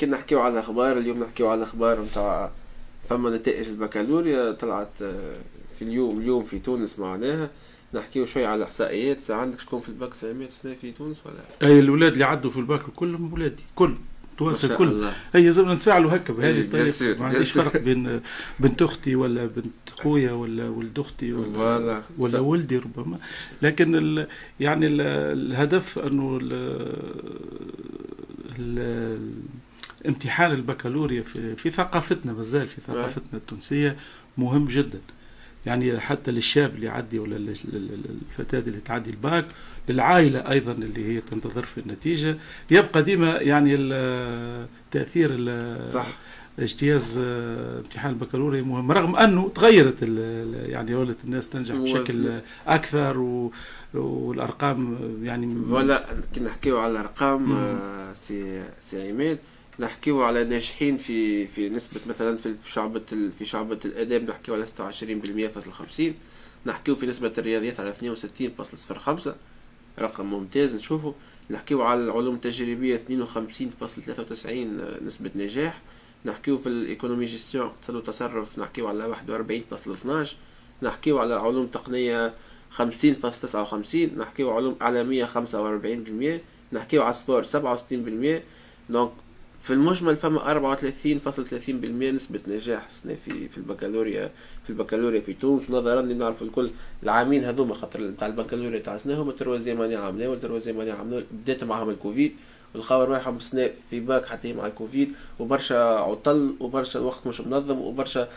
كنا نحكيو على الأخبار اليوم نحكيو على الأخبار نتاع فما نتائج البكالوريا طلعت آه، في اليوم اليوم في تونس معناها. نحكيو شوي على الاحصائيات ساعة عندك شكون في الباك؟ سامية سنة في تونس ولا؟ أي الاولاد اللي عدوا في الباك كلهم ولادي كل توانسه الكل الله. هي لازم نتفاعلوا هكا بهذه إيه، الطريقة. ما عنديش. فرق بين بنت أختي ولا بنت خويا ولا ولد أختي ولا. ولا. ولدي ربما. لكن ال يعني ال الهدف أنه ال ال امتحان البكالوريا في, في ثقافتنا مازال في ثقافتنا التونسية مهم جدا يعني حتى للشاب اللي يعدي ولا لل- لل- الفتاة اللي تعدي الباك للعائلة أيضا اللي هي تنتظر في النتيجة يبقى ديما يعني تأثير صح اجتياز آه، امتحان البكالوريا مهم رغم أنه تغيرت يعني ولت الناس تنجح بشكل. أكثر و والأرقام يعني voilà كي نحكيو على الأرقام. آه، سي سي عماد نحكيو على ناجحين في في نسبة مثلا في شعبة في شعبة الآداب نحكيو على 26% فاصل 50 نحكيو في نسبة الرياضيات على 62.05 رقم ممتاز نشوفه. نحكيو على العلوم التجريبية 52.93 نسبة نجاح. نحكيو في ال économie gestion اقتصاد وتصرف نحكيو على 41.12 نحكيو على علوم تقنية 50.59 نحكيو علوم إعلامية 45% نحكيو على sport 67% donc في المجمل فما 34.30% نسبة نجاح السنة في في البكالوريا في البكالوريا في تونس. نظرا اللي نعرف الكل العامين هذوما خاطر نتاع البكالوريا تاع سنة هما troisième année عاملين وال troisième année عاملين بدات معاهم الكوفيد. والخبر رايحهم سنة في باك حتى مع الكوفيد. وبرشا عطل وبرشا الوقت مش منظم وبرشا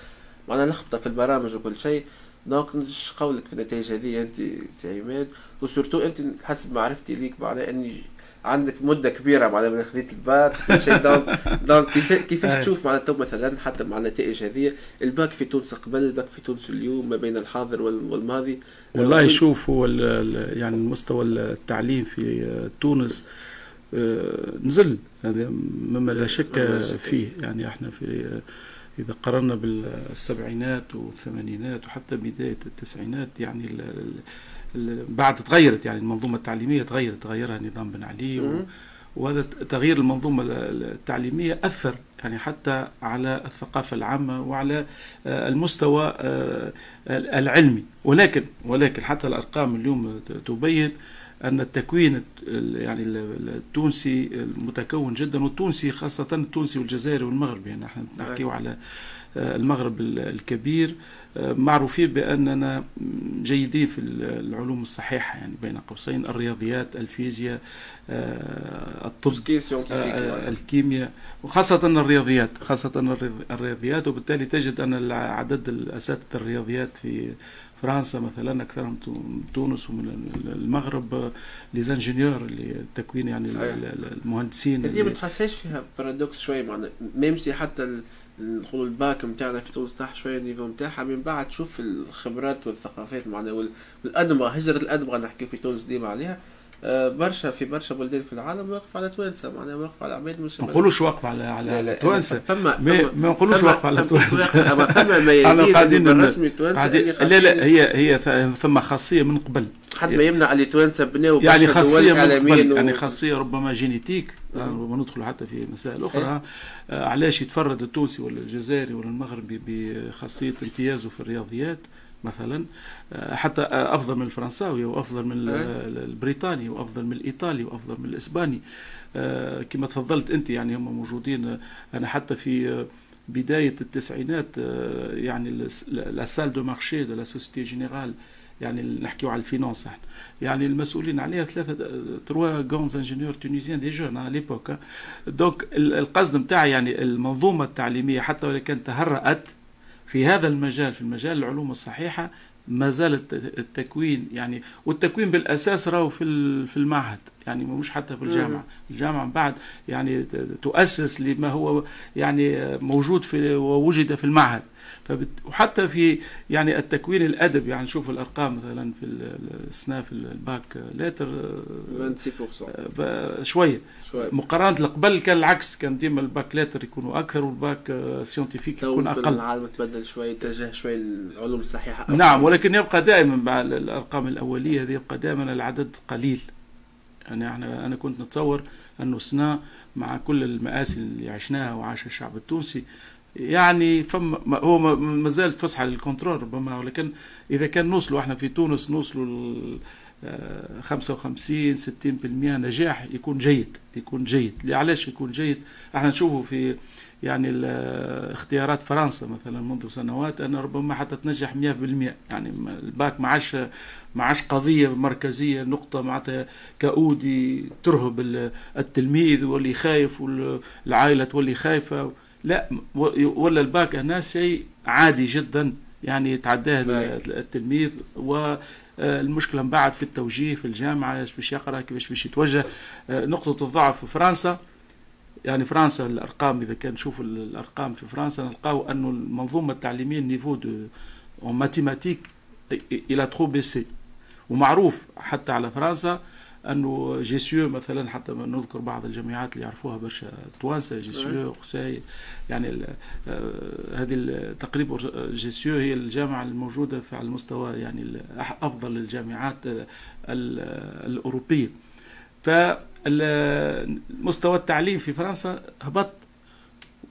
معناها لخبطة في البرامج وكل شيء. donc نش قولك في النتائج هذه أنت سي عماد. و surtout أنت حسب معرفتي ليك معناها أني عندك مدة كبيرة معناها من خذيت الباك شيء donc donc كيف كيفاش أي. تشوف معناها تو مثلا حتى مع النتائج هذه؟ الباك في تونس قبل الباك في تونس اليوم ما بين الحاضر وال- والماضي. والله شوف هو يعني مستوى التعليم في آه، تونس آه، نزل. هذا مما لا شك مما لا شك. فيه. يعني إحنا في آه، إذا قارنا بالسبعينات والثمانينات وحتى بداية التسعينات يعني بعد تغيرت يعني المنظومة التعليمية تغيرت تغيرها نظام بن علي و-. وهذا تغيير المنظومة التعليمية أثر يعني حتى على الثقافة العامة وعلى آه، المستوى آه، العلمي ولكن ولكن حتى الأرقام اليوم تبين أن التكوين الت- ال- يعني ال- التونسي متكون جدا والتونسي خاصة التونسي والجزائري والمغربي. يعني إحنا نحكيه على آه، المغرب ال- الكبير. آه، معروفين بأننا جيدين في ال- العلوم الصحيحة يعني بين قوسين الرياضيات الفيزياء آه، الطب. الكيمياء وخاصة الرياضيات. خاصة الرياض- الرياضيات. وبالتالي تجد أن عدد الأساتذة الرياضيات في فرنسا مثلا أكثر من تو- من تونس ومن المغرب les ingénieurs اللي التكوين يعني صحيح. ال- ال- المهندسين هذه ما تحسهاش فيها paradoxe شوية معناها même si حتى نقولوا الباك نتاعنا في تونس تحت شوية ال niveau نتاعها من بعد تشوف الخبرات والثقافات وال- والأدمغة هجرة الأدمغة نحكيو في تونس ديما عليها آه، برشا في برشا بلدان في العالم واقف على توانسة. معناها واقف على عباد مش ما نقولوش وقف على على توانسة. فما ما فما- ما نقولوش فما- وقف على فما- توانسة. فما إحنا ميادين بالرسمي توانسة لا لا هي هي ثم خاصية من قبل. حد ما يمنع اللي توانسة بناو يعني خاصية من قبل. و- يعني خاصية ربما جينيتيك. آه، ربما ندخل حتى في مسائل. أخرى. آه، علاش يتفرد التونسي ولا الجزائري ولا المغربي بخاصية امتيازه في الرياضيات؟ مثلا آه، حتى آه، أفضل من الفرنساوي وأفضل من أي. البريطاني وأفضل من الإيطالي وأفضل من الإسباني. آه، كما تفضلت أنت يعني هم موجودين أنا حتى في بداية التسعينات يعني la salle de marché de la Société Générale يعني نحكيو على ال finance إحنا. يعني المسؤولين عليها ثلاثة trois grands ingénieurs tunisiens des jeunes à l'époque donc ال- القصد نتاعي يعني المنظومة التعليمية حتى ولو كانت تهرأت في هذا المجال في المجال العلوم الصحيحة ما زال الت- التكوين يعني والتكوين بالأساس راهو في المعهد. يعني مش حتى في الجامعة. الجامعة من بعد يعني تؤسس لما هو يعني موجود في ووجد في المعهد. فبت وحتى في يعني التكوين الادبي يعني نشوف الأرقام مثلا في ال- السنة في ال bac lettres 26% آه، شوية شوية مقارنة قبل كان العكس كان ديما الباك لاتر يكونوا أكثر والباك آه، scientifique تو يكون أقل. العالم تبدل شوي اتجه شوي العلوم الصحيحة أكثر. نعم ولكن يبقى دائما مع الأرقام الأولية هذه يبقى دائما العدد قليل. يعني إحنا أنا كنت نتصور أنه سنا مع كل المآسي اللي عشناها وعاش الشعب التونسي يعني فما هو ما زال فسحة للكنترول ربما ولكن إذا كان نوصلوا إحنا في تونس نوصلوا 55 60% نجاح يكون جيد يكون جيد. علاش يكون جيد؟ إحنا نشوفه في يعني اختيارات فرنسا مثلا منذ سنوات أن ربما حتى تنجح 100% يعني الباك ما عادش ما عادش قضية مركزية نقطة معناتها كابوس يرهب التلميذ واللي خايف والعائلة تولي خايفة. لا ولا الباك هنا شيء عادي جدا. يعني يتعداه التلميذ و المشكلة من بعد في التوجيه في الجامعة باش يقرأ كيفاش باش يتوجه. نقطة الضعف في فرنسا. يعني فرنسا الأرقام إذا كان نشوف الأرقام في فرنسا نلقاو أنه المنظومة التعليمية ال niveau de mathématiques il a trop baissé ومعروف حتى على فرنسا أنه Jussieu مثلا حتى نذكر بعض الجامعات اللي يعرفوها برشا توانسة Jussieu قساي يعني آه، هذه تقريبا Jussieu هي الجامعة الموجودة في على المستوى يعني أفضل الجامعات الأوروبية. ف مستوى التعليم في فرنسا هبط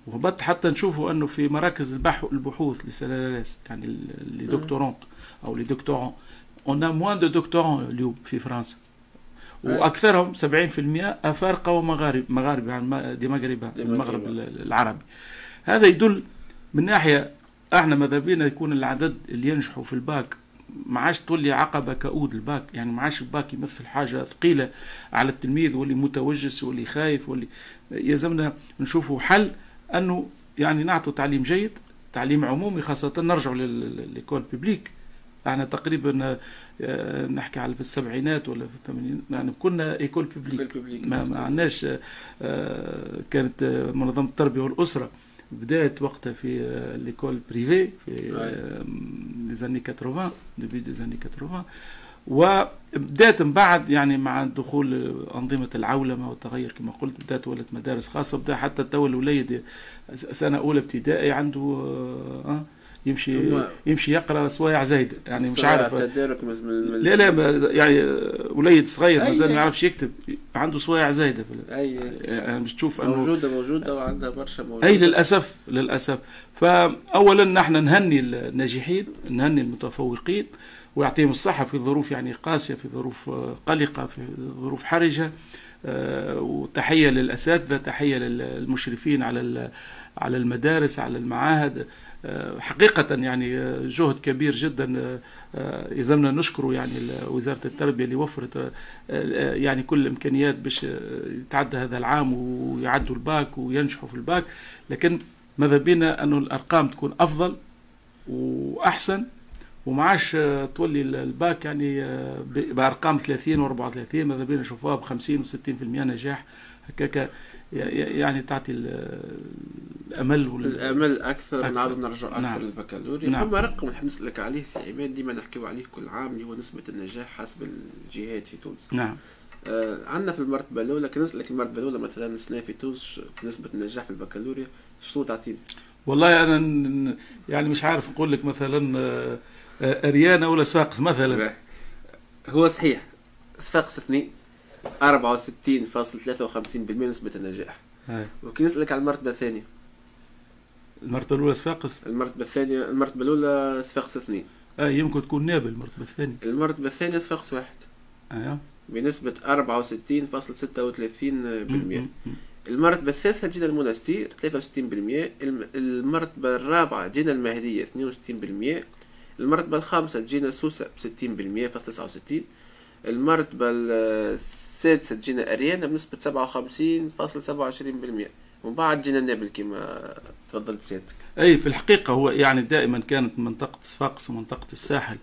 وهبط حتى نشوفوا أنه في مراكز البحوث لسلالات يعني les doctorants أو les doctorants un moins de doctorants اليوم في فرنسا. وأكثرهم 70% أفارقة ومغارب مغاربه يعني دي مغرب المغرب العربي. هذا يدل من ناحية أحنا ماذا بينا يكون العدد اللي ينجحوا في الباك ما عادش تولي عقبة كؤود الباك يعني ما عادش الباك يمثل حاجة ثقيلة على التلميذ واللي متوجس واللي خايف واللي يلزمنا نشوفوا حل أنه يعني نعطوا تعليم جيد تعليم عمومي خاصة نرجعوا ل l'école publique إحنا تقريبا آه، نحكي على في السبعينات ولا في الثمانينات يعني كنا école publique ما, ما عندناش آه، كانت منظمة التربية والأسرة. بدأت وقتها في l'école privée في les années 80 début des années 80 وبدأت من بعد يعني مع دخول أنظمة العولمة والتغير كما قلت بدأت ولت مدارس خاصة بدأ حتى تو الوليد سنة أولى ابتدائي عنده آه يمشي يمشي يقرأ سوايع زايد يعني مش عارف. لا لا يعني وليد صغير مازال ما يعرفش يكتب عنده سوايع زايدة أي. يعني مش تشوف أنه موجودة موجودة وعندها برشا موجودة. أي للأسف للأسف. فاولا نحن نهني الناجحين نهني المتفوقين ويعطيهم الصحة في ظروف يعني قاسية في ظروف قلقة في ظروف حرجة آه، وتحية للأساتذة تحية للمشرفين على على المدارس على المعاهد. آه، حقيقة يعني آه، جهد كبير جدا آه، يلزمنا نشكره يعني وزارة التربية اللي وفرت يعني كل الإمكانيات باش يتعدى هذا العام ويعدوا الباك وينجحوا في الباك. لكن ماذا بينا أنه الأرقام تكون أفضل وأحسن؟ وما عادش تولي الباك يعني بأرقام 30 و34 ماذا بينا نشوفوها ب 50 و60% نجاح. هكاك يعني تعطي الأمل وال... الأمل أكثر, نعاود نرجع أكثر نعم. للبكالوريا. نعم. فما رقم نحب نسألك عليه سي عماد ديما نحكيو عليه كل عام اللي هو نسبة النجاح حسب الجهات في تونس. نعم. آه عندنا في المرتبة الأولى كي نسألك المرتبة الأولى مثلا السنة في تونس في نسبة النجاح في البكالوريا شنو تعطيني؟ والله أنا يعني مش عارف نقول لك مثلا آه، آه، اريانا ولا صفاقس مثلا. هو صحيح صفاقس اثنين. 64.53% نسبة النجاح. وكي نسألك على المرتبة الثانية. المرتبة الأولى صفاقس؟ المرتبة الثانية المرتبة الأولى صفاقس اثنين. آه يمكن تكون نابل المرتبة الثانية. المرتبة الثانية صفاقس واحد. أيوه. بنسبة 64.36% المرتبة الثالثة جينا المنستير 63% المرتبة الرابعة جينا المهدية 62% المرتبة الخامسة جينا سوسة ب 60% فاصلة 69 المرتبة السادسة تجينا أريانا بنسبة سبعة وخمسين فاصلة سبعة وعشرين بالمئة. ومن بعد جينا نابل كما تفضلت سيادتك. أي في الحقيقة هو يعني دائما كانت منطقة صفاقس ومنطقة الساحل.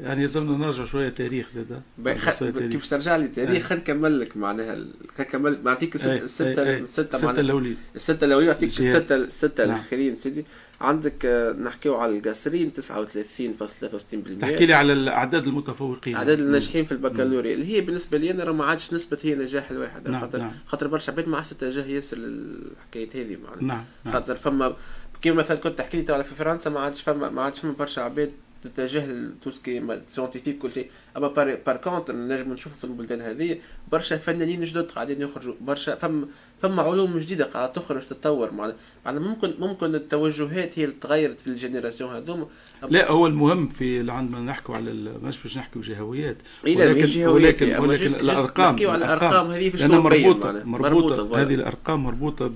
يعني يلزمنا نرجع شوية تاريخ زاد كيف باش ترجع لي تاريخ خلينا نكمل لك معناها نكمل نعطيك الستة الستة الستة الأولية الستة الأولية نعطيك الستة الستة نعم. الأخيرين سيدي. عندك آه، نحكيو على القاصرين 39.63% تحكي لي على الأعداد المتفوقين. أعداد الناجحين في البكالوريا. اللي هي بالنسبة لي أنا راه ما عادش نسبة هي نجاح الواحد. نعم. خاطر نعم. خاطر برشا عباد ما عادش تتجه ياسر للحكاية هذه معناها. نعم. خاطر فما كيما مثلا كنت تحكي لي في فرنسا ما عادش فما ما عادش فما برشا عباد تتجه لتوسكي سيونتيفيك كل شيء. أما par, par contre نجم نشوف في البلدان هذه برشا فنانين جدد قاعدين يخرجوا. برشا فم فما علوم جديدة قاعدة تخرج تتطور. معناها ممكن ممكن التوجهات هي اللي تغيرت في ال générations هذوما. لا هو المهم في عندما نحكوا على مش باش نحكوا جهويات. ولكن ولكن, ولكن الارقام على الأرقام. هذه في مربوطه مربوطه, مربوطة هذه الأرقام مربوطة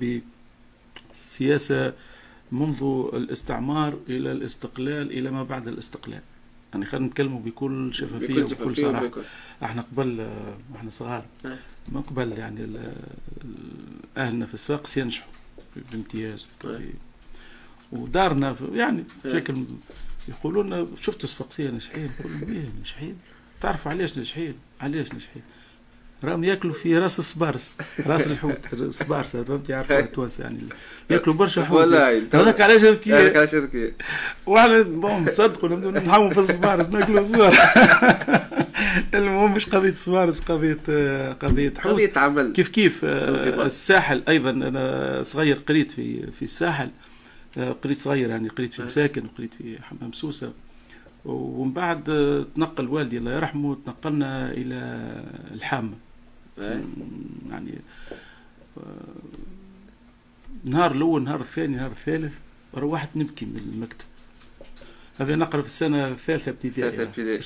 بالسياسة منذ الاستعمار إلى الاستقلال إلى ما بعد الاستقلال. يعني خلينا نتكلموا بكل شفافية وبكل صراحة. إحنا قبل إحنا صغار. نعم. ما قبل يعني اهلنا في الصفاقس ينجحوا بامتياز. نعم. ودارنا يعني بشكل نعم. يقولون شفتوا صفاقسيه ناجحين نقول لهم إيه ناجحين تعرفوا علاش ناجحين علاش ناجحين راهم ياكلوا في راس الصبارس راس الحوت. الصبارس فهمت يعرفوا التوانسه يعني. ياكلوا برشا حوت. هذاك علاش هذاك علاش هذاك وإحنا بون صدقوا نحوم في الصبارس ناكلوا صبار المهم مش قضية صبارس قضية قضية حوت. قضية عمل. كيف كيف آه، الساحل. أيضا أنا صغير قريت في في الساحل. آه، قريت صغير يعني قريت في مساكن وقريت في حمام سوسة. ومن بعد تنقل والدي الله يرحمه تنقلنا إلى الحامة. يعني النهار الأول النهار الثاني النهار الثالث روحت نبكي من المكتب. هذا نقرأ في السنة الثالثة ابتدائي. ثالثة ابتدائي.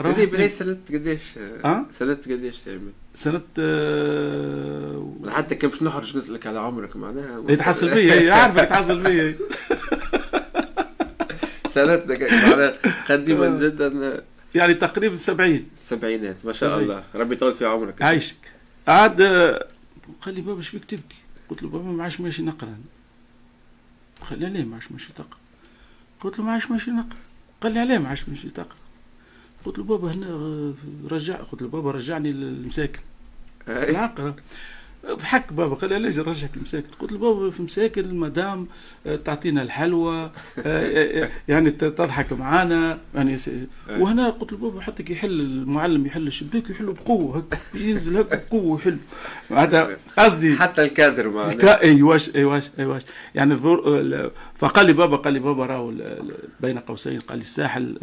هذه بلاي سنه قديش أه؟ سنه قديش تعمل؟ سنة آه حتى كان باش نخرج نسألك على عمرك معناها. يتحصل فيا عارفك يتحصل فيا. سنتنا معناها قديما آه. جدا. يعني تقريبا 70 السبعينات ما شاء الله. ربي يطول في عمرك. عايشك. عاد قال لي بابا شبيك تبكي قلت له بابا ما عادش ماشي نقرأ. قال لي ليه ما عادش ماشي تقرأ. قلت له ما عادش ماشي نقرأ. قال لي عليه ما عادش ماشي تقرأ. قلت له بابا هنا رجع قلت له بابا رجعني للمساكن. العقرة ضحك بابا قال لي علاش نرجعك المساكن قلت له بابا في مساكن المدام آه، تعطينا الحلوى آه، آه، يعني تضحك معانا يعني وهنا قلت له بابا حتى كي يحل المعلم يحل الشباك يحل بقوة هك ينزل هك بقوة يحل هذا قصدي. حتى الكادر ما الكا... ايواش ايواش ايواش يعني الظر فقال لي بابا قال لي بابا راهو بين قوسين قال لي الساحل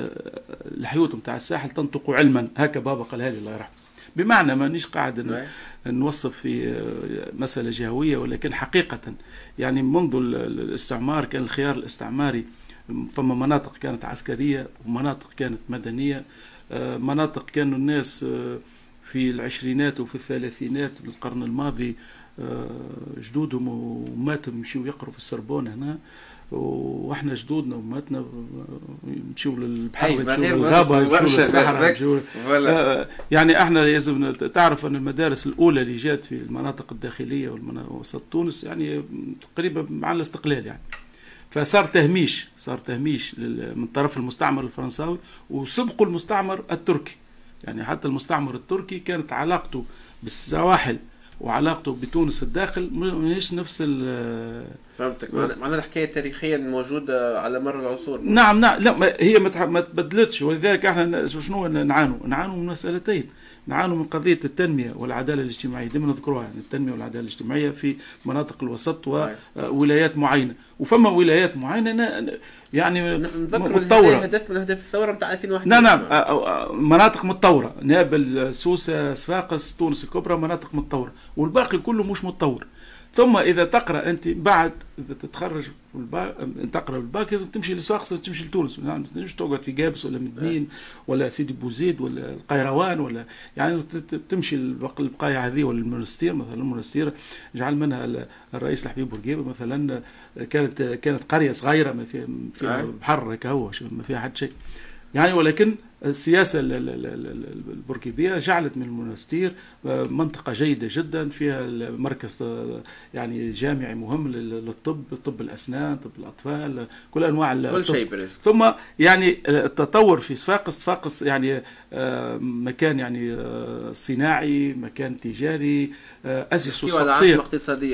الحيوط نتاع الساحل تنطق علما. هكا بابا قالها لي الله يرحمه. بمعنى مانيش قاعد نوصف في مسألة جهوية ولكن حقيقة يعني منذ الاستعمار كان الخيار الاستعماري فما مناطق كانت عسكرية ومناطق كانت مدنية آه، مناطق كانوا الناس آه، في العشرينات وفي الثلاثينات من القرن الماضي آه، جدودهم وماتهم يمشيوا يقروا في السربون هنا. وإحنا جدودنا وامهاتنا يمشيو للبحر يمشيو للغابة يمشيو للصحراء آه يعني إحنا لازم تعرف ان المدارس الأولى اللي جات في المناطق الداخلية وسط تونس يعني تقريبا مع الاستقلال يعني. فصار تهميش صار تهميش من طرف المستعمر الفرنساوي وسبقوا المستعمر التركي. يعني حتى المستعمر التركي كانت علاقته بالسواحل وعلاقته بتونس الداخل ماهيش نفس ال فهمتك. معناها الحكاية تاريخيا موجودة على مر العصور. نعم نعم. لا هي ما تبدلتش. ولذلك إحنا شنو نعانوا؟ نعانوا من مسألتين. نعانوا من قضية التنمية والعدالة الاجتماعية. دائما نذكروها يعني التنمية والعدالة الاجتماعية في مناطق الوسط وولايات معينة. وفما ولايات معينة يعني متطورة. هدف من اهداف الثورة نتاع 2001 نعم نعم مناطق متطورة. نابل سوسة صفاقس تونس الكبرى مناطق متطورة. والباقي كله مش متطور. ثم إذا تقرأ أنت بعد إذا تتخرج تقرأ الباك لازم تمشي لصفاقس ولا تمشي لتونس. يعني مش تقعد في جابس ولا مدنين ولا سيدي بوزيد ولا القيروان ولا يعني تمشي البقايا هذه ولا المنستير مثلا. المنستير جعل منها الرئيس الحبيب بورقيبة مثلا كانت كانت قرية صغيرة ما فيها بحر هو ما فيها حد شيء. يعني ولكن السياسة البورقيبية جعلت من المنستير منطقة جيدة جدا فيها مركز يعني جامعي مهم للطب طب الأسنان طب الأطفال كل أنواع كل شيء ثم يعني التطور في صفاقس صفاقس يعني آه، مكان يعني آه، صناعي مكان تجاري آه، أسس صفاقسية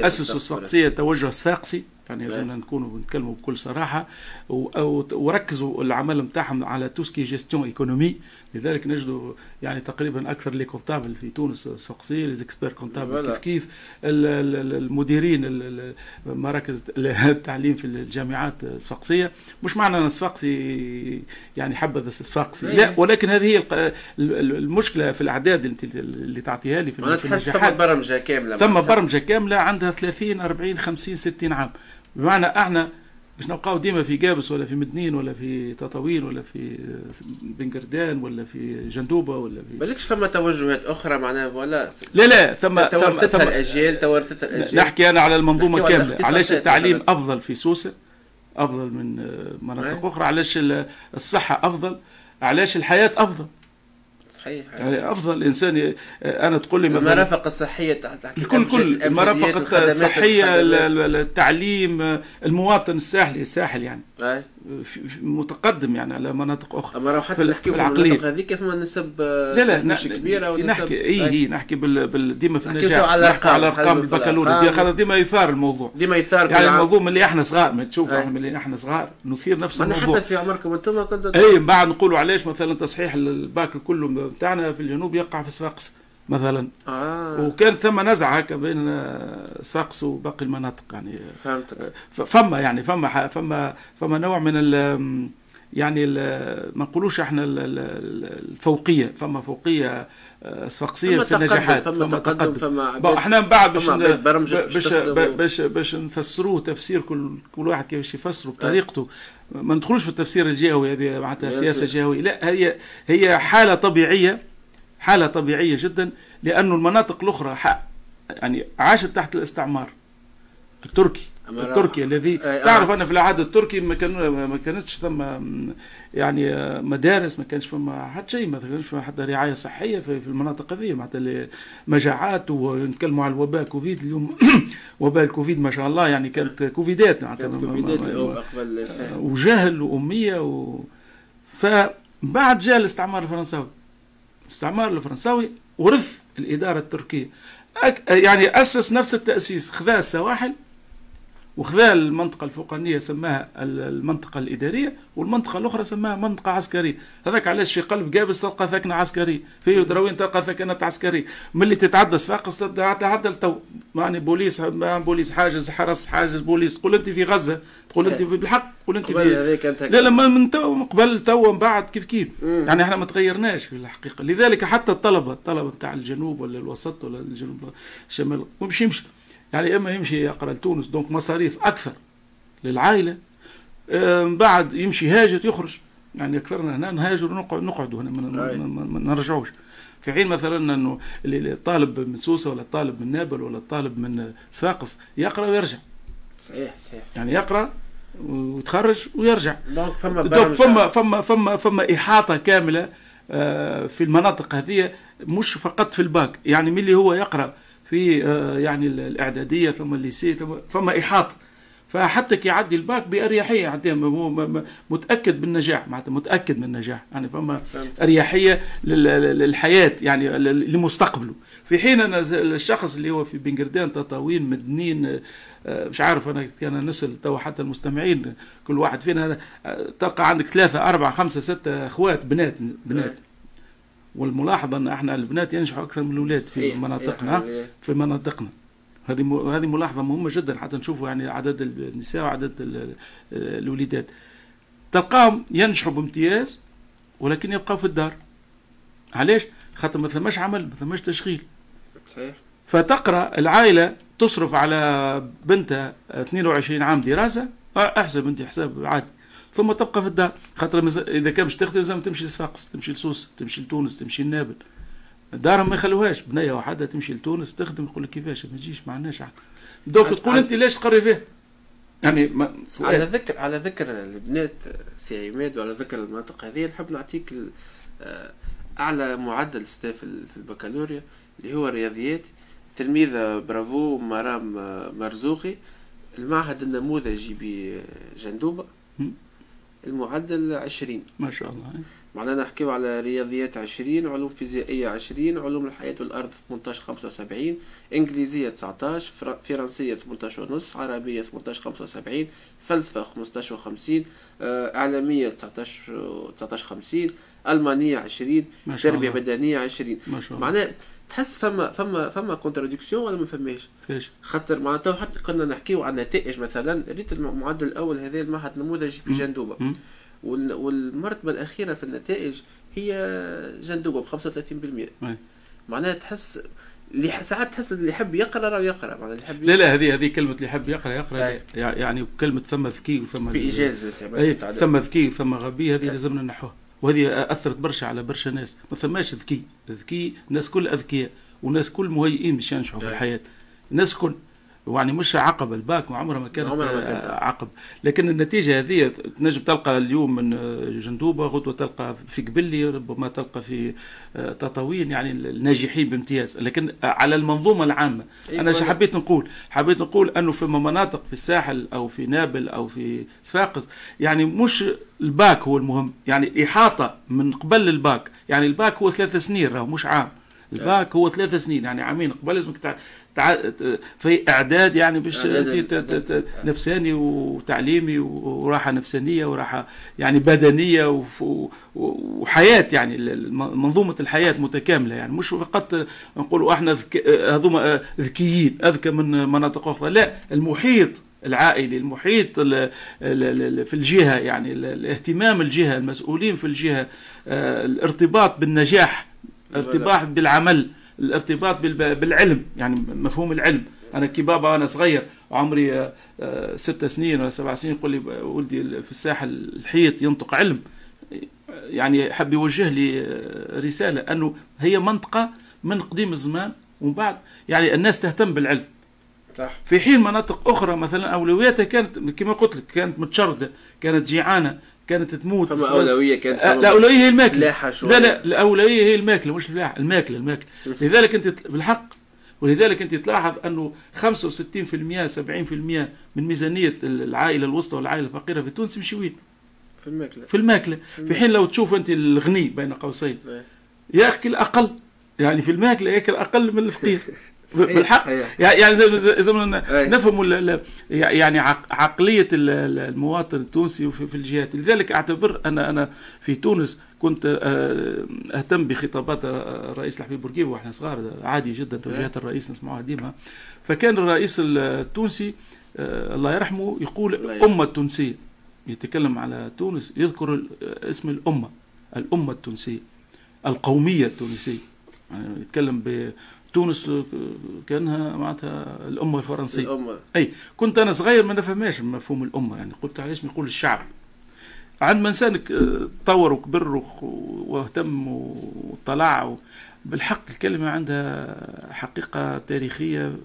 أسس صفاقسية توجه صفاقسي يعني لازمنا نكونوا بنتكلموا بكل صراحة. وركزوا العمل نتاعهم على tout ce qui est gestion économie économie لذلك نجد يعني تقريبا أكثر les comptables في تونس صفاقسيه les experts comptables كيف كيف. المديرين مراكز التعليم في الجامعات الصفاقسيه مش معنى أن صفاقسي يعني حبذا صفاقسي لا إيه. ولكن هذه هي المشكلة في الأعداد اللي, اللي تعطيها لي في, النجاحات. ثم برمجة كاملة ثم برمجة كاملة عندها 30 40 50 60 عام. بمعنى أحنا باش نبقاو ديما في قابس ولا في مدنين ولا في تطاوين ولا في بنقردان ولا في جندوبة ولا في بالكش فما توجهات أخرى معناها؟ ولا لا لا ثم توارثتها ثم الأجيال توارثتها الأجيال. نحكي أنا على المنظومة كاملة. علاش التعليم أفضل في سوسة؟ أفضل من مناطق أخرى. علاش الصحة أفضل؟ علاش الحياة أفضل؟ صحيح يعني أفضل الإنسان أنا تقول لي المرافق الصحية تحت الكل كل المرافق الصحية التعليم المواطن الساحلي الساحل يعني. متقدم يعني على مناطق أخرى. أما لو حتى نحكي في المناطق هذيك فما نسب لا لا كبيرة نحكي اي اي نحكي بال, بال ديما في النجاح. على نحكي على أرقام البكالوريا. ديما يثار الموضوع. ديما يثار يعني الموضوع من اللي إحنا صغار ما تشوف من اللي إحنا صغار. نثير نفس الموضوع. حتى في عمركم أنتم كنتوا اي بعد نقولوا علاش مثلا تصحيح الباك كله بتاعنا في الجنوب يقع في صفاقس. مثلا. آه. وكان ثم نزعة بين صفاقس وباقي المناطق يعني. فهمتك. فما يعني فما فما فما نوع من ال يعني ال ما نقولوش إحنا الفوقية. فما فوقية صفاقسيه في النجاحات فما تقدم فما إحنا من بعد باش باش باش باش نفسروه تفسير كل كل واحد كيفاش يفسره بطريقته. ما ندخلوش في التفسير الجهوي هذه معناتها سياسة جهوية. لا هي هي حالة طبيعية. حالة طبيعية جدا لأن المناطق الأخرى يعني عاشت تحت الاستعمار. التركي التركي الذي تعرف أنا في العهد التركي ما كان ما كانتش ثم يعني مدارس ما كانش فما حتى شيء ما كانش فما حتى رعاية صحية في, المناطق هذه. معناتها مجاعات ونتكلموا على الوباء كوفيد اليوم. وباء الكوفيد ما شاء الله يعني كانت كوفيدات معناتها كوفيدات وجهل وأمية و فبعد جاء الاستعمار الفرنساوي. الاستعمار الفرنساوي ورث الإدارة التركية. يعني أسس نفس التأسيس خذا السواحل وخذا المنطقة الفوقانية سماها المنطقة الإدارية والمنطقة الأخرى سماها منطقة عسكرية. هذاك علاش في قلب قابس تلقى ثكنة عسكرية في دروين تلقى ثكنة عسكرية ملي تتعدى صفاقس تتعدى التو يعني بوليس بوليس حاجز حرس حاجز بوليس تقول أنت في غزة تقول أنت بالحق تقول أنت في لا لما من تو من قبل تو من بعد كيف كيف. يعني إحنا ما تغيرناش في الحقيقة. لذلك حتى الطلبة الطلبة نتاع الجنوب ولا الوسط ولا الجنوب الشمال مش يمشي. يعني إما يمشي يقرأ لتونس donc مصاريف أكثر للعائلة. من بعد يمشي هاجر يخرج. يعني أكثرنا هنا نهاجر ونقعد نقعد هنا ما نرجعوش. في حين مثلا إنه الطالب من سوسة ولا الطالب من نابل ولا الطالب من صفاقس يقرأ ويرجع. صحيح صحيح. يعني يقرأ ويتخرج ويرجع. donc فما donc فما فما فما فما إحاطة كاملة في المناطق هذه مش فقط في الباك. يعني من اللي هو يقرأ في آه، يعني الإعدادية ثم ال lycée ثم فما إحاطة. فحتى يعدي الباك بأريحية يعدي متأكد بالنجاح معناتها متأكد من النجاح. يعني فما أريحية للحياة يعني لمستقبله. في حين أنا الشخص اللي هو في بنجردان تطاوين مدنين آه، مش عارف أنا كان نسال تو حتى المستمعين كل واحد فينا آه، تلقى عندك ثلاثة أربعة خمسة ستة أخوات بنات بنات. والملاحظة أن إحنا البنات ينجحوا أكثر من الاولاد في مناطقنا في مناطقنا. هذه هذه ملاحظة مهمة جدا حتى نشوفوا يعني عدد النساء وعدد الوليدات. تلقاهم ينجحوا بامتياز ولكن يبقوا في الدار. علاش؟ خاطر ما ثماش عمل ما ثماش تشغيل. صحيح. فتقرأ العائلة تصرف على بنتها 22 عام دراسة أحسب أنت حساب عادي. ثم تبقى في الدار. خاطر إذا كان باش تخدم لازم تمشي لصفاقس تمشي لسوس تمشي لتونس تمشي لنابل. دارهم ما يخلوهاش. بنية واحدة تمشي لتونس تخدم يقول لك كيفاش؟ ما تجيش ما عندناش دوك تقول أنت ليش تقري فيه؟ يعني ما على ذكر على ذكر البنات سي عماد وعلى ذكر المناطق هذه نحب نعطيك آه، أعلى معدل cette af في البكالوريا اللي هو الرياضيات. تلميذة برافو مرام مرزوقي. المعهد النموذجي بجندوبة. المعدل 20 ما شاء الله. معناها نحكيو على رياضيات 20 علوم فيزيائية 20 علوم الحياة والأرض 18 75 إنجليزية 19 فرنسية 18 ونص عربية 18 75 فلسفة 15 و50 إعلامية 19 19 50 ألمانية 20 ما شاء تربية الله. بدنية 20 ما شاء الله. معناها تحس فما فما فما كونتراديكسيون ولا ما فماش كيفاش خاطر معناتها حتى كنا نحكيو عن نتائج مثلا ريت المعدل الأول هذا المعهد نموذج في. جندوبة والمرتبة الأخيرة في النتائج هي جندوبة ب 35% أي. معناها تحس اللي ساعات تحس اللي يحب يقرأ راه يقرأ معناها اللي يحب لا لا هذه هذه كلمة اللي يحب يقرأ يقرأ أي. يعني كلمة ثم ذكي وثم المتعدد. ثم ذكي وثم غبي هذه. لازمنا نحوها وهذه أثرت برشا على برشا ناس. ما ثماش ذكي ذكي الناس كل أذكياء والناس كل مهيئين باش ينجحوا في أي. الحياة. الناس كل يعني مش عقبه الباك عمرها ما كانت عمرها ما كانت. عقب. لكن النتيجة هذه تنجم تلقى اليوم من جندوبة غدوة تلقى في قبلي ربما تلقى في آه، تطاوين يعني الناجحين بامتياز. لكن على المنظومة العامة أي أنا حبيت نقول؟ حبيت نقول أنه في مناطق في الساحل أو في نابل أو في صفاقس يعني مش الباك هو المهم. يعني إحاطة من قبل الباك. يعني الباك هو ثلاث سنين راهو مش عام. الباك هو ثلاث سنين. يعني عامين قبل لازمك في إعداد يعني باش ت- ال- نفساني وتعليمي وراحة نفسانية وراحة يعني بدنية وحياة يعني منظومة الحياة متكاملة يعني. مش فقط نقولوا إحنا. هذوما ذكيين أذكى من مناطق أخرى. لا المحيط العائلي المحيط ال- ال- ال- في الجهة يعني ال- الاهتمام الجهة المسؤولين في الجهة آه، الارتباط بالنجاح الارتباط بالعمل. الارتباط بالعلم يعني مفهوم العلم. أنا كي بابا وأنا صغير عمري آه، ست سنين ولا سبع سنين يقول لي ولدي في الساحل الحيط ينطق علم. يعني حب يوجه لي آه، رسالة أنه هي منطقة من قديم الزمان ومن بعد يعني الناس تهتم بالعلم. صح. في حين مناطق أخرى مثلا أولوياتها كانت كما قلت لك كانت متشردة كانت جيعانة. كانت تموت فما أولوية كانت آه، الاولويه هي الماكلة. لا لا الاولويه هي الماكلة مش الفلاحه الماكلة الماكلة. لذلك أنت بالحق ولذلك أنت تلاحظ أنه 65% 70% من ميزانية العائلة الوسطى والعائلة الفقيرة في تونس يمشي وين؟ في الماكلة. في الماكلة. في حين لو تشوف أنت الغني بين قوسين إيه. يأكل أقل. يعني في الماكلة يأكل أقل من الفقير. بالحق. يعني زي زي زي ما. نفهم يعني عق- عقلية ال- ال- المواطن التونسي في الجهات لذلك أعتبر أنا أنا في تونس كنت آه، أهتم بخطابات الرئيس الحبيب بورقيبة وإحنا صغار عادي جدا توجيهات الرئيس نسمعوها ديما فكان الرئيس التونسي آه، الله يرحمه يقول الله يرحمه. امه التونسية يتكلم على تونس يذكر اسم الأمة الأمة التونسية القومية التونسية يعني يتكلم بتونس كأنها معناتها الأمة الفرنسية. الأمة. أي كنت أنا صغير ما نفهمش مفهوم الأمة يعني قلت علاش نقول الشعب. عندما انسان تطور وكبر وخ- واهتم وطلع بالحق الكلمة عندها حقيقة تاريخية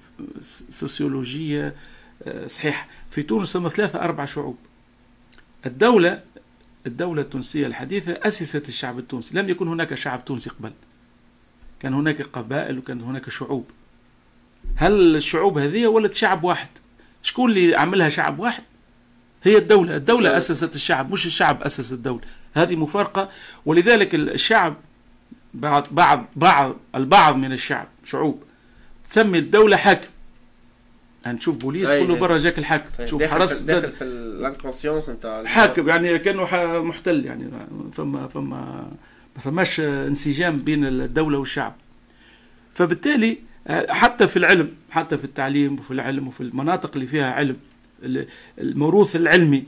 سوسيولوجية آه، صحيح في تونس ثم ثلاثة أربع شعوب. الدولة الدولة التونسية الحديثة أسست الشعب التونسي. لم يكن هناك شعب تونسي قبل. كان هناك قبائل وكان هناك شعوب. هل الشعوب هذه ولد شعب واحد؟ شكون اللي عملها شعب واحد؟ هي الدولة. الدولة نعم. أسست الشعب مش الشعب أسس الدولة. هذه مفارقة ولذلك الشعب بعض بعض بعض البعض من الشعب شعوب تسمي الدولة حاكم. يعني تشوف بوليس أي كله. برا جاك الحاكم. تشوف داخل حرس داخل في ال inconscience نتاع حاكم يعني كأنه محتل يعني فما فما ما فماش انسجام بين الدولة والشعب. فبالتالي حتى في العلم حتى في التعليم وفي العلم وفي المناطق اللي فيها علم ال- الموروث العلمي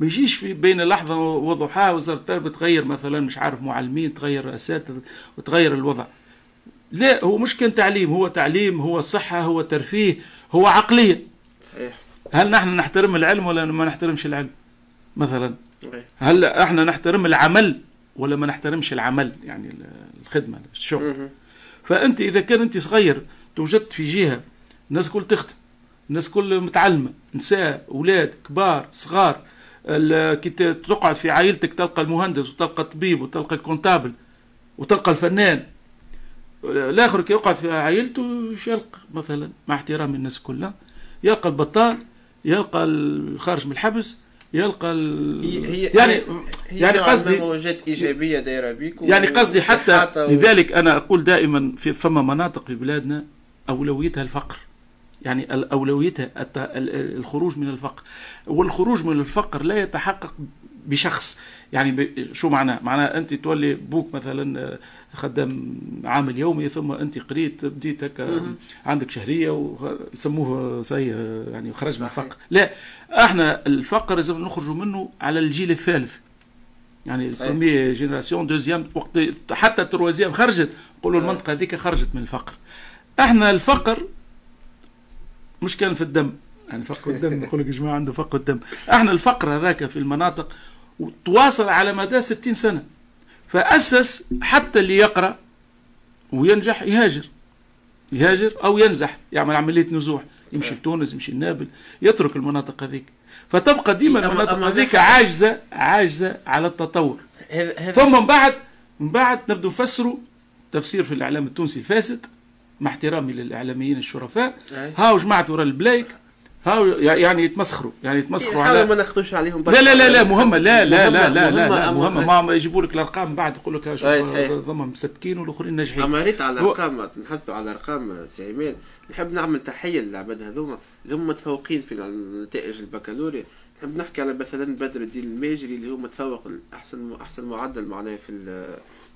ما يجيش في بين لحظة وضحاها وزارة التربية تغير مثلا مش عارف معلمين تغير أساتذة وتغير الوضع. لا هو مش كان تعليم هو تعليم هو صحة هو ترفيه هو عقلية. صحيح. هل نحن نحترم العلم ولا ما نحترمش العلم؟ مثلا. هل إحنا نحترم العمل؟ ولا ما نحترمش العمل يعني ال- الخدمة الشغل. فأنت إذا كان أنت صغير توجدت في جهة الناس كل تخدم الناس كل متعلمة نساء أولاد كبار صغار كي تقعد في عائلتك تلقى المهندس وتلقى الطبيب وتلقى ال comptable وتلقى الفنان. الآخر كي يقعد في عائلته يلقى؟ مثلا مع احترامي الناس كلها يلقى البطال يلقى الخارج من الحبس يلقى ال... هي يعني هي يعني قصدي موجات إيجابية دايرة بيك يعني قصدي حتى لذلك أنا أقول دائما في فما مناطق في بلادنا أولويتها الفقر. يعني أولويتها الخروج من الفقر. والخروج من الفقر لا يتحقق بشخص. يعني. شو معناه؟ معناه أنت تولي بوك مثلا آه، خدام عامل يومي ثم أنت قريت بديت هكا عندك شهرية ويسموه سي يعني خرج من الفقر لا إحنا الفقر لازم نخرجوا منه على الجيل الثالث. يعني ال première génération deuxième وقت حتى ال troisième خرجت. نقولوا المنطقة هذيك خرجت من الفقر. إحنا الفقر مش كان في الدم. يعني فقر الدم يقول لك يا جماعة عنده فقر الدم. إحنا الفقر هذاك في المناطق وتواصل على مدى 60 سنة. فأسس حتى اللي يقرأ وينجح يهاجر. يهاجر أو ينزح. يعمل عملية نزوح. يمشي لتونس يمشي لنابل. يترك المناطق هذيك. فتبقى ديما المناطق هذيك عاجزة عاجزة على التطور. ثم من بعد من بعد نبدو نفسروا تفسير في الإعلام التونسي الفاسد مع احترامي للإعلاميين الشرفاء. هاو جماعة ورا ال plaques. هاو يعني يتمسخروا يعني يتمسخروا على ما ناخذوش عليهم لا لا لا لا مهمة لا لا لا لا لا, لا مهمة. ما يجيبوا لك الأرقام بعد يقول لك ضمهم مسكين والآخرين ناجحين. أما ريت على الأرقام نحثوا على الأرقام سي عماد نحب نعمل تحية للعباد هذوما. اللي هم متفوقين في نتائج البكالوريا. نحب نحكي على مثلا بدر الدين الماجري اللي هو متفوق احسن أحسن معدل معناه في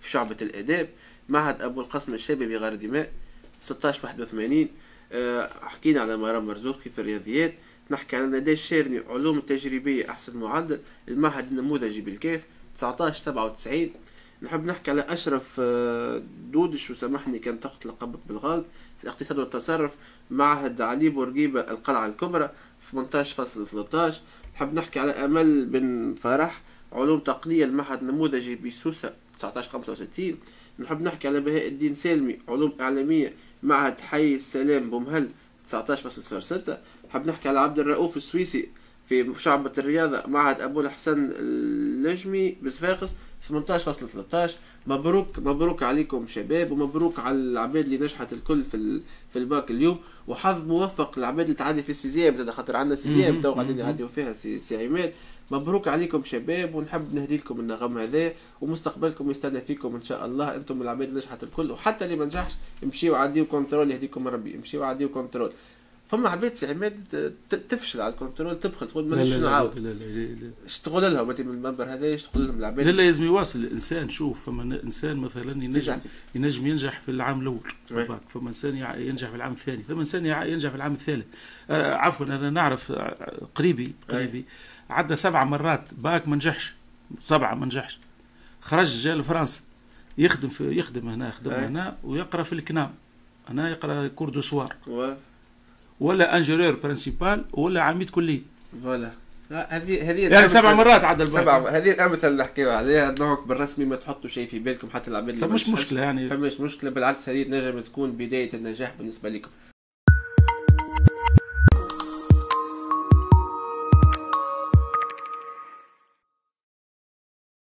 في شعبة الآداب. معهد أبو القاسم الشابي بغير دماء 16 81 آه، حكينا على مرام مرزوقي في الرياضيات. نحكي على ندى الشيرني علوم التجريبية أحسن معدل. المعهد النموذجي بالكيف 19 97 نحب نحكي على أشرف آه، دودش وسامحني كان تحت لقبك بالغلط في الاقتصاد والتصرف. معهد علي بورقيبة القلعة الكبرى 18.13 نحب نحكي على أمل بن فرح علوم تقنية. المعهد النموذجي بسوسة 19 65 نحب نحكي على بهاء الدين سالمي علوم إعلامية. معهد حي السلام بومهل 19.06 حاب نحكي على عبد الرؤوف السويسي في شعبة الرياضة معهد أبو الحسن اللجمي بصفاقس 18.13 مبروك مبروك عليكم شباب ومبروك على العباد اللي نجحت الكل في في الباك اليوم. وحظ موفق للعباد اللي تعدي في ال sixième خاطر عندنا sixième تو قاعدين يعديو فيها سي, سي عماد مبروك عليكم شباب ونحب نهدي لكم النغم هذا ومستقبلكم يستنى فيكم إن شاء الله. أنتم العباد اللي نجحت الكل وحتى اللي ما نجحش امشيوا عديوا contrôle يهديكم ربي امشيوا عديوا contrôle فما عباد سي عماد تفشل على ال contrôle تبخل تقول ما شنو نعاود. لا لا لا إيش تقول لهم انت من المنبر هذا؟ إيش تقول لهم العباد؟ لا لا لازم يواصل الإنسان شوف فما إنسان مثلا ينجم ينجم ينجح في العام الأول فما إنسان ينجح في العام الثاني فما إنسان ينجح في العام الثالث. آه عفوا أنا نعرف آه، قريبي قريبي. عدى سبع مرات. باك ما نجحش. سبعة ما نجحش. خرج جا لفرنسا. يخدم في يخدم هنا يخدم هنا ويقرأ في ال CNAM. هنا يقرأ cours du soir. ولا ingénieur principal ولا عميد كليه voilà. هذه هذه يعني سبع مرات عدى الباك. سبع هذه الامثله اللي نحكيو عليها نوعك بالرسمي ما تحطوا شيء في بالكم حتى العباد اللي فمش مشكلة يعني. فمش مشكلة. بالعكس هذه نجم تكون بداية النجاح بالنسبة لكم.